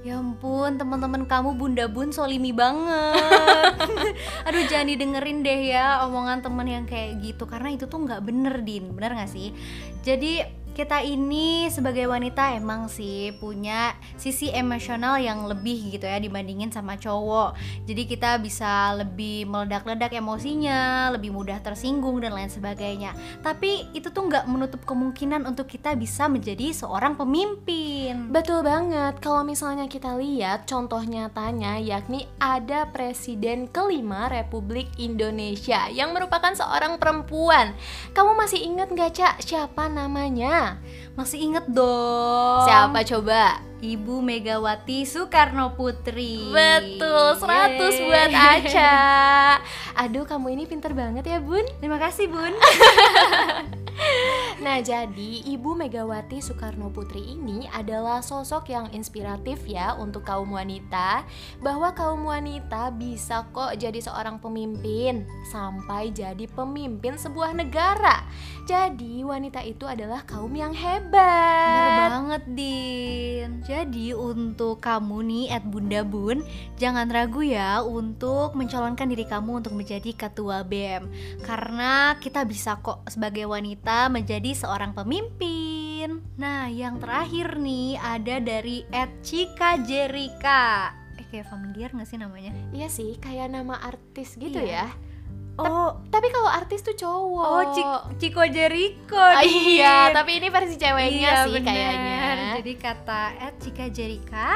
Ya ampun, teman-teman kamu Bunda Bun solimi banget. Aduh, jangan didengerin deh ya omongan temen yang kayak gitu karena itu tuh nggak bener, Din. Bener nggak sih? Jadi kita ini sebagai wanita emang sih punya sisi emosional yang lebih gitu ya dibandingin sama cowok. Jadi kita bisa lebih meledak-ledak emosinya, lebih mudah tersinggung dan lain sebagainya. Tapi itu tuh nggak menutup kemungkinan untuk kita bisa menjadi seorang pemimpin. Betul banget, kalau misalnya kita lihat contoh nyatanya yakni ada Presiden kelima Republik Indonesia yang merupakan seorang perempuan. Kamu masih ingat nggak Cak siapa namanya? Masih inget dong. Siapa coba? Ibu Megawati Soekarno Putri. Betul, 100 Yeay. buat Aca. Aduh, kamu ini pinter banget ya, Bun. Terima kasih, Bun. Nah, jadi Ibu Megawati Soekarno Putri ini adalah sosok yang inspiratif ya untuk kaum wanita bahwa kaum wanita bisa kok jadi seorang pemimpin sampai jadi pemimpin sebuah negara. Jadi, wanita itu adalah kaum yang hebat. banget, Din. Jadi untuk kamu nih at Bunda Bun, jangan ragu ya untuk mencalonkan diri kamu untuk menjadi ketua BEM. Karena kita bisa kok sebagai wanita menjadi seorang pemimpin. Nah, yang terakhir nih ada dari at Cika Jerika. Eh kayak familiar gak sih namanya? Iya sih, kayak nama artis gitu Iya. ya. Oh, Tapi kalau artis tuh cowok. oh Cik- Ciko Jeriko. Ah, Din. iya, tapi ini versi ceweknya Iya, sih bener. kayaknya. Jadi kata Ed Cika Jerika,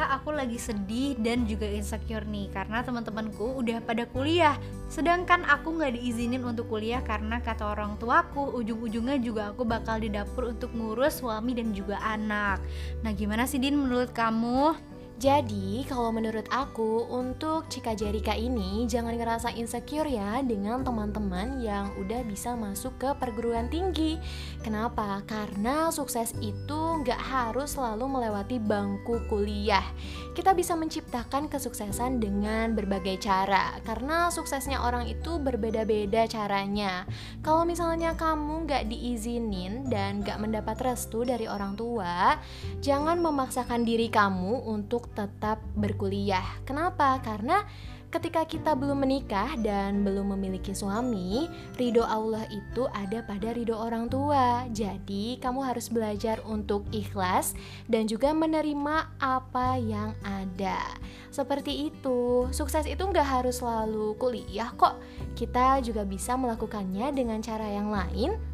Kak aku lagi sedih dan juga insecure nih karena teman-temanku udah pada kuliah. Sedangkan aku nggak diizinin untuk kuliah karena kata orang tuaku ujung-ujungnya juga aku bakal di dapur untuk ngurus suami dan juga anak. Nah gimana sih Din menurut kamu? Jadi, kalau menurut aku, untuk Cika Jerika ini jangan ngerasa insecure ya dengan teman-teman yang udah bisa masuk ke perguruan tinggi. Kenapa? Karena sukses itu nggak harus selalu melewati bangku kuliah. Kita bisa menciptakan kesuksesan dengan berbagai cara, karena suksesnya orang itu berbeda-beda caranya. Kalau misalnya kamu nggak diizinin dan nggak mendapat restu dari orang tua, jangan memaksakan diri kamu untuk tetap berkuliah. Kenapa? Karena ketika kita belum menikah dan belum memiliki suami, ridho Allah itu ada pada ridho orang tua. Jadi, kamu harus belajar untuk ikhlas dan juga menerima apa yang ada. Seperti itu, sukses itu nggak harus selalu kuliah kok. Kita juga bisa melakukannya dengan cara yang lain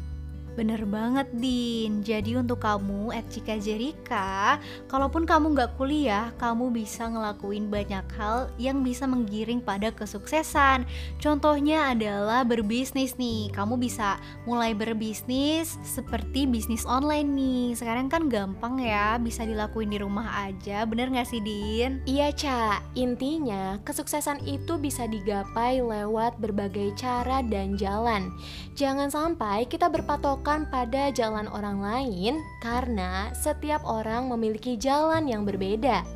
Bener banget Din Jadi untuk kamu at Cika Jerika Kalaupun kamu nggak kuliah Kamu bisa ngelakuin banyak hal Yang bisa menggiring pada kesuksesan Contohnya adalah berbisnis nih Kamu bisa mulai berbisnis Seperti bisnis online nih Sekarang kan gampang ya Bisa dilakuin di rumah aja Bener nggak sih Din? Iya, Ca. Intinya, kesuksesan itu bisa digapai lewat berbagai cara dan jalan. Jangan sampai kita berpatokan pada jalan orang lain karena setiap orang memiliki jalan yang berbeda.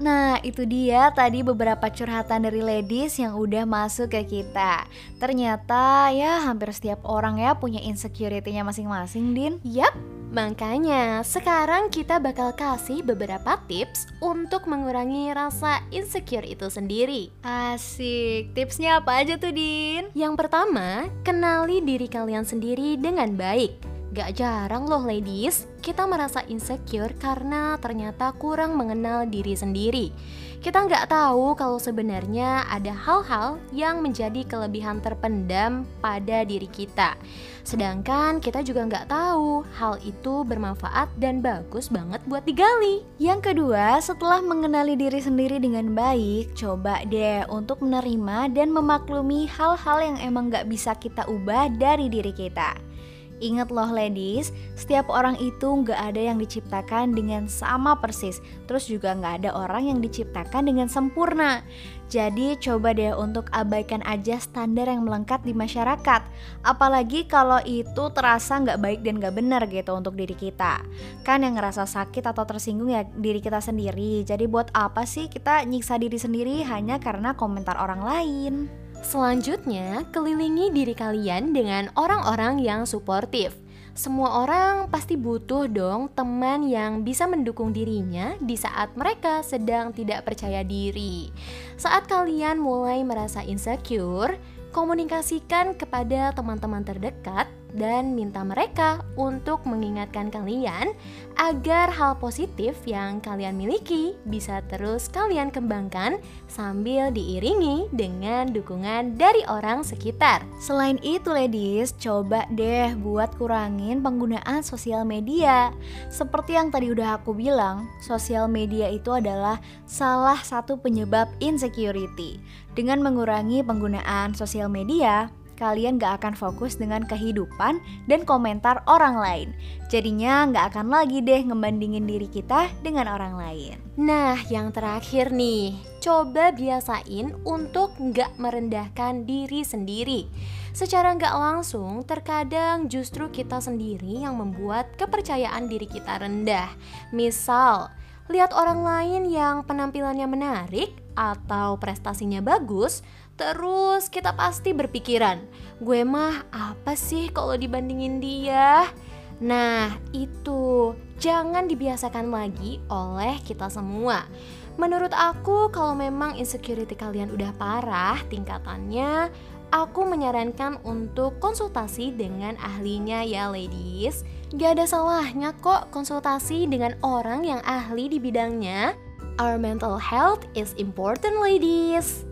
Nah, itu dia tadi beberapa curhatan dari ladies yang udah masuk ke kita. Ternyata ya hampir setiap orang ya punya insecurity-nya masing-masing, Din. Yap, makanya sekarang kita bakal kasih beberapa tips untuk mengurangi rasa insecure itu sendiri. Asik. Tipsnya apa aja tuh, Din? Yang pertama, kenali diri kalian sendiri dengan baik. Gak jarang loh ladies, kita merasa insecure karena ternyata kurang mengenal diri sendiri. Kita nggak tahu kalau sebenarnya ada hal-hal yang menjadi kelebihan terpendam pada diri kita. Sedangkan kita juga nggak tahu hal itu bermanfaat dan bagus banget buat digali. Yang kedua, setelah mengenali diri sendiri dengan baik, coba deh untuk menerima dan memaklumi hal-hal yang emang gak bisa kita ubah dari diri kita. Ingat loh ladies, setiap orang itu nggak ada yang diciptakan dengan sama persis. Terus juga nggak ada orang yang diciptakan dengan sempurna. Jadi coba deh untuk abaikan aja standar yang melengkap di masyarakat. Apalagi kalau itu terasa nggak baik dan nggak benar gitu untuk diri kita. Kan yang ngerasa sakit atau tersinggung ya diri kita sendiri. Jadi buat apa sih kita nyiksa diri sendiri hanya karena komentar orang lain Selanjutnya, kelilingi diri kalian dengan orang-orang yang suportif. Semua orang pasti butuh dong teman yang bisa mendukung dirinya di saat mereka sedang tidak percaya diri. Saat kalian mulai merasa insecure, komunikasikan kepada teman-teman terdekat dan minta mereka untuk mengingatkan kalian agar hal positif yang kalian miliki bisa terus kalian kembangkan sambil diiringi dengan dukungan dari orang sekitar. Selain itu ladies, coba deh buat kurangin penggunaan sosial media. Seperti yang tadi udah aku bilang, sosial media itu adalah salah satu penyebab insecurity. Dengan mengurangi penggunaan sosial media, kalian gak akan fokus dengan kehidupan dan komentar orang lain. Jadinya gak akan lagi deh ngebandingin diri kita dengan orang lain. Nah, yang terakhir nih, coba biasain untuk nggak merendahkan diri sendiri. Secara nggak langsung, terkadang justru kita sendiri yang membuat kepercayaan diri kita rendah. Misal, lihat orang lain yang penampilannya menarik atau prestasinya bagus, terus kita pasti berpikiran, gue mah apa sih kalau dibandingin dia? Nah, itu jangan dibiasakan lagi oleh kita semua. Menurut aku, kalau memang insecurity kalian udah parah tingkatannya, aku menyarankan untuk konsultasi dengan ahlinya ya ladies. Gak ada salahnya kok konsultasi dengan orang yang ahli di bidangnya. Our mental health is important ladies.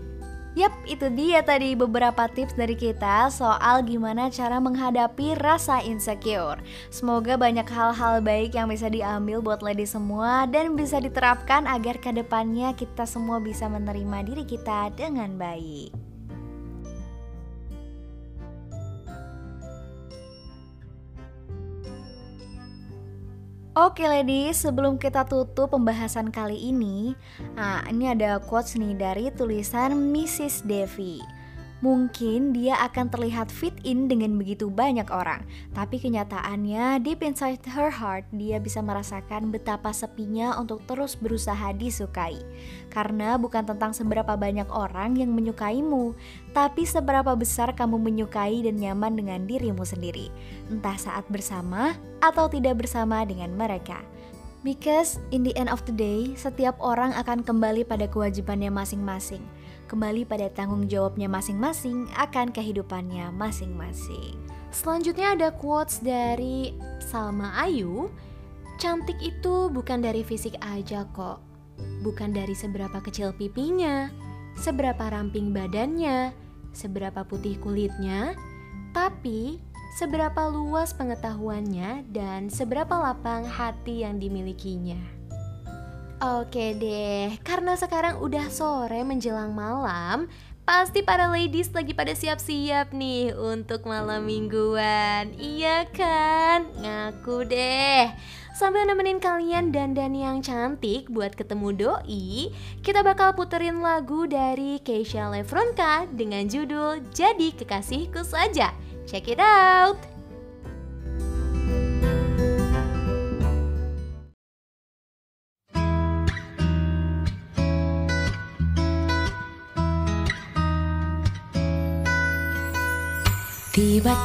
Yap, itu dia tadi beberapa tips dari kita soal gimana cara menghadapi rasa insecure. Semoga banyak hal-hal baik yang bisa diambil buat lady semua dan bisa diterapkan agar ke depannya kita semua bisa menerima diri kita dengan baik. Oke ladies, sebelum kita tutup pembahasan kali ini, nah ini ada quotes nih dari tulisan Mrs. Devi. Mungkin dia akan terlihat fit in dengan begitu banyak orang, tapi kenyataannya deep inside her heart dia bisa merasakan betapa sepinya untuk terus berusaha disukai. Karena bukan tentang seberapa banyak orang yang menyukaimu, tapi seberapa besar kamu menyukai dan nyaman dengan dirimu sendiri, entah saat bersama atau tidak bersama dengan mereka. Because in the end of the day, setiap orang akan kembali pada kewajibannya masing-masing kembali pada tanggung jawabnya masing-masing akan kehidupannya masing-masing. Selanjutnya ada quotes dari Salma Ayu. Cantik itu bukan dari fisik aja kok. Bukan dari seberapa kecil pipinya, seberapa ramping badannya, seberapa putih kulitnya, tapi seberapa luas pengetahuannya dan seberapa lapang hati yang dimilikinya. Oke deh, karena sekarang udah sore menjelang malam, pasti para ladies lagi pada siap-siap nih untuk malam mingguan. Iya kan? Ngaku deh. Sambil nemenin kalian dandan yang cantik buat ketemu doi, kita bakal puterin lagu dari Keisha Lefronka dengan judul Jadi Kekasihku Saja. Check it out!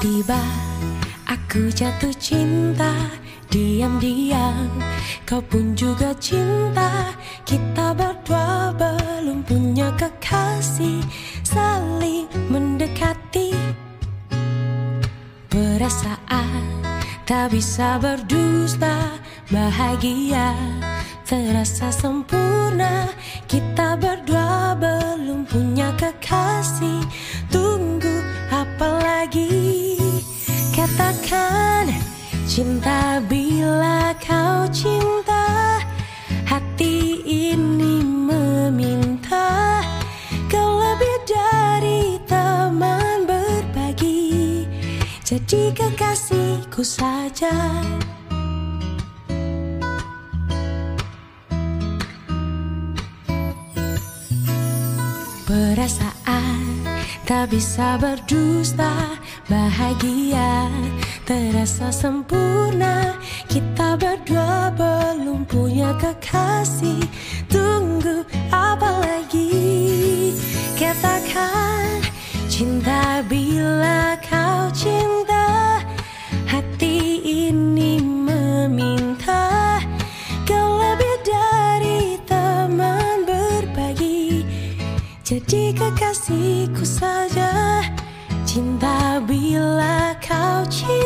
Tiba-tiba aku jatuh cinta Diam-diam. Kau pun juga cinta Kita berdua belum punya kekasih. Saling mendekati. Perasaan tak bisa berdusta Bahagia terasa sempurna. Kita berdua belum punya kekasih. Tunggu apa lagi Katakan cinta bila kau cinta Hati ini meminta Kau lebih dari teman berbagi. Jadi kekasihku saja. Perasaan tak bisa berdusta Bahagia terasa sempurna. Kita berdua belum punya kekasih. Tunggu apa lagi? Katakan cinta bila kau cinta Jadi kekasihku saja Cinta bila kau cinta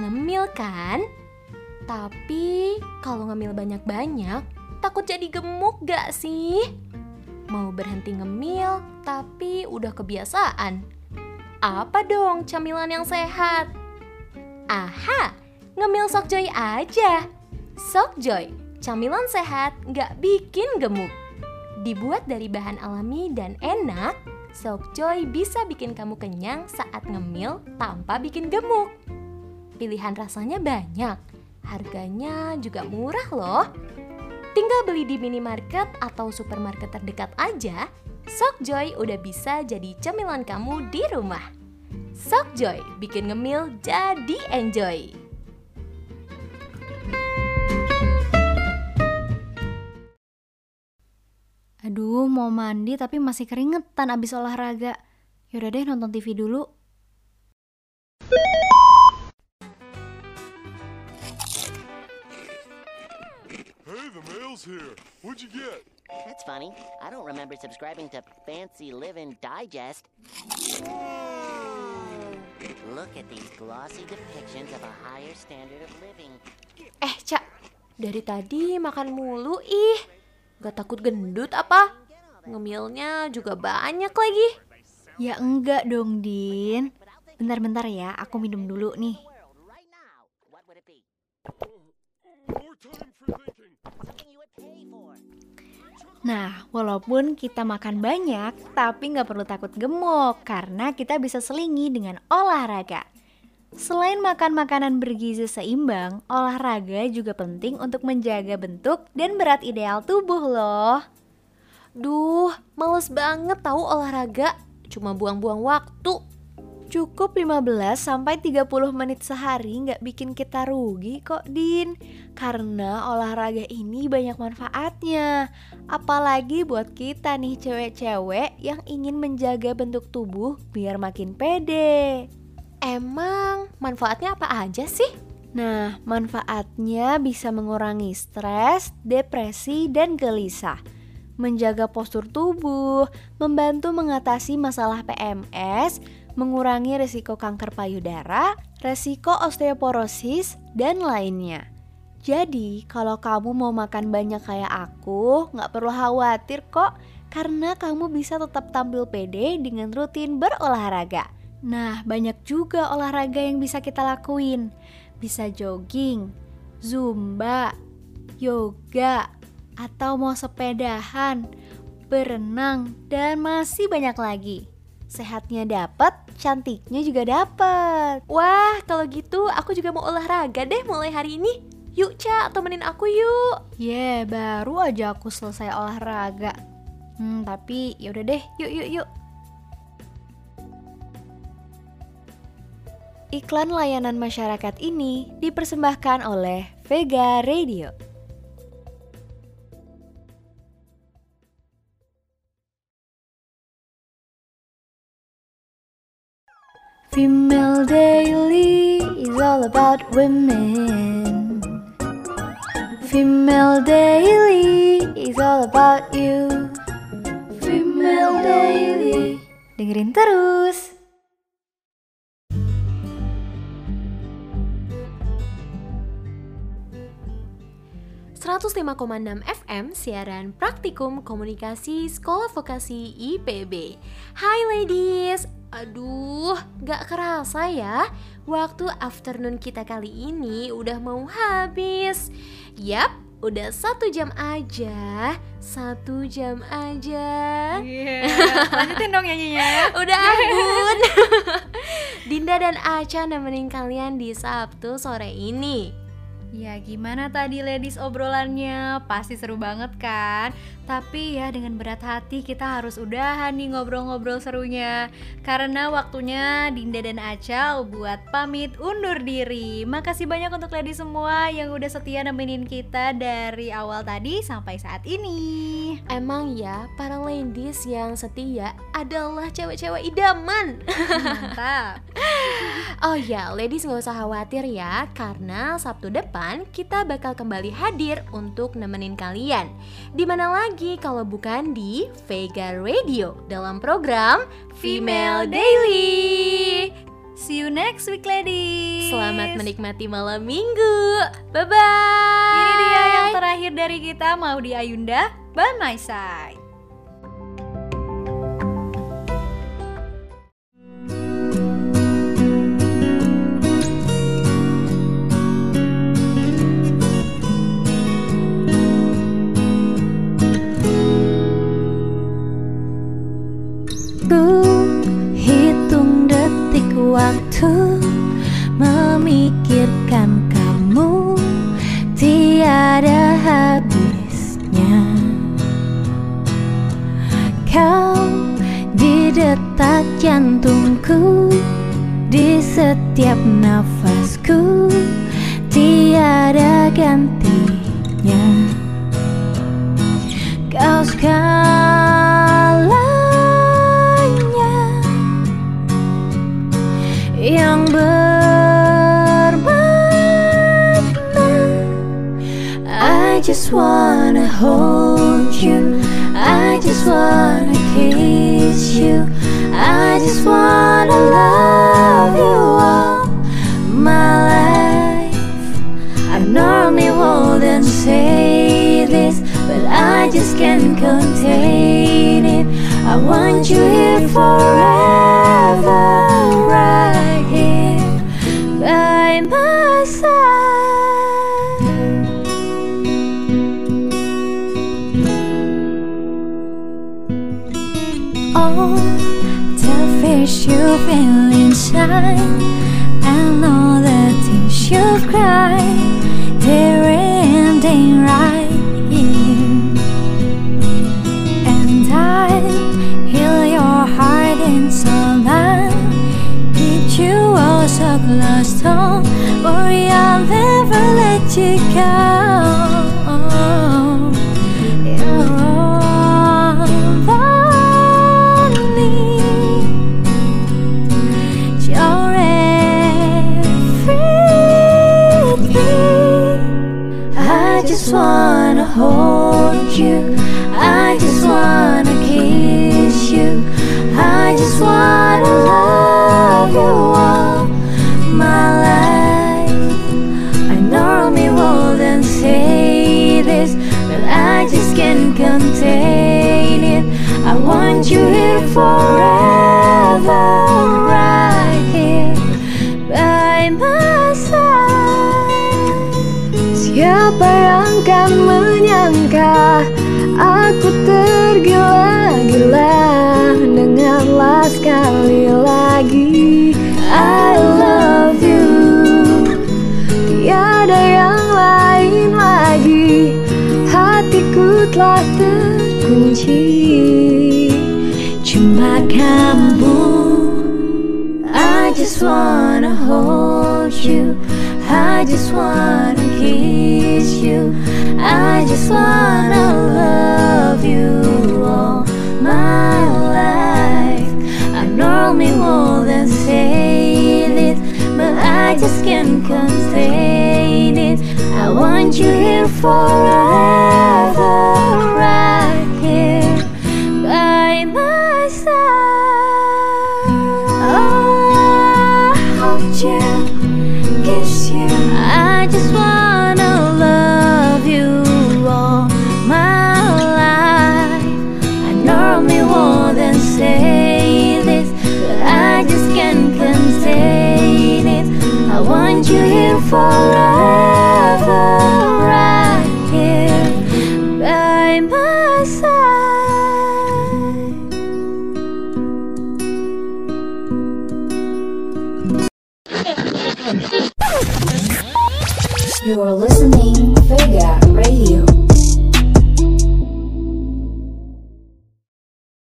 ngemil kan? Tapi kalau ngemil banyak-banyak, takut jadi gemuk gak sih? Mau berhenti ngemil, tapi udah kebiasaan. Apa dong camilan yang sehat? Aha, ngemil Sokjoy aja. Sokjoy, camilan sehat gak bikin gemuk. Dibuat dari bahan alami dan enak, Sokjoy bisa bikin kamu kenyang saat ngemil tanpa bikin gemuk. Pilihan rasanya banyak, harganya juga murah loh. Tinggal beli di minimarket atau supermarket terdekat aja, Sokjoy udah bisa jadi cemilan kamu di rumah. Sokjoy bikin ngemil jadi enjoy. Aduh, mau mandi tapi masih keringetan abis olahraga. Yaudah deh nonton TV dulu. The mail's here. What'd you get? That's funny. I don't remember subscribing to Fancy Living Digest. Look at these glossy depictions of a higher standard of living. Eh, Cak, dari tadi makan mulu ih. Gak takut gendut apa? Ngemilnya juga banyak lagi. Ya enggak dong, Din. Bentar-bentar ya, aku minum dulu nih. Nah, walaupun kita makan banyak, tapi nggak perlu takut gemuk karena kita bisa selingi dengan olahraga. Selain makan makanan bergizi seimbang, olahraga juga penting untuk menjaga bentuk dan berat ideal tubuh loh. Duh, males banget tahu olahraga. Cuma buang-buang waktu. Cukup 15 sampai 30 menit sehari nggak bikin kita rugi kok, Din. Karena olahraga ini banyak manfaatnya. Apalagi buat kita nih cewek-cewek yang ingin menjaga bentuk tubuh biar makin pede. Emang manfaatnya apa aja sih? Nah, manfaatnya bisa mengurangi stres, depresi, dan gelisah. Menjaga postur tubuh, membantu mengatasi masalah PMS, mengurangi risiko kanker payudara, risiko osteoporosis, dan lainnya. Jadi, kalau kamu mau makan banyak kayak aku, nggak perlu khawatir kok, karena kamu bisa tetap tampil pede dengan rutin berolahraga. Nah, banyak juga olahraga yang bisa kita lakuin. Bisa jogging, zumba, yoga, atau mau sepedahan, berenang, dan masih banyak lagi. Sehatnya dapat, cantiknya juga dapat. Wah, kalau gitu aku juga mau olahraga deh mulai hari ini. Yuk Ca, temenin aku yuk Yeah, baru aja aku selesai olahraga. Hmm, tapi yaudah deh, yuk yuk yuk. Iklan layanan masyarakat ini dipersembahkan oleh Vega Radio. Female Daily is all about women. Female Daily is all about you. Female Daily. Dengerin terus. 105,6 FM siaran praktikum komunikasi Sekolah Vokasi IPB Hai ladies, aduh gak kerasa ya. Waktu afternoon kita kali ini udah mau habis. Yap, udah satu jam aja. Satu jam aja. Iya, lanjutin dong nyanyinya. Udah ampun. Dinda dan Aca nemenin kalian di Sabtu sore ini Ya gimana tadi ladies obrolannya? Pasti seru banget kan? Tapi ya dengan berat hati kita harus udahan nih ngobrol-ngobrol serunya Karena waktunya Dinda dan Aca buat pamit undur diri Makasih banyak untuk ladies semua yang udah setia nemenin kita dari awal tadi sampai saat ini Emang ya, para ladies yang setia adalah cewek-cewek idaman. Mantap Oh ya, ladies nggak usah khawatir ya, karena Sabtu depan kita bakal kembali hadir untuk nemenin kalian. Di mana lagi kalau bukan di Vega Radio dalam program Female Daily. See you next week ladies Selamat menikmati malam minggu. Bye bye. Ini dia yang terakhir dari kita mau di Ayunda by my side. Memikirkan kamu tiada habisnya. Kau di detak jantungku di setiap nafasku tiada gantinya. Kau segalanya just wanna hold you. I just wanna kiss you. I just wanna love you all my life. I normally wouldn't say this But I just can't contain it. I want you here forever Right here by my side shine terkunci Cuma kamu I just wanna hold you. I just wanna kiss you. I just wanna love you all my life. I normally wouldn't say this But I just can't contain it. I want you here forever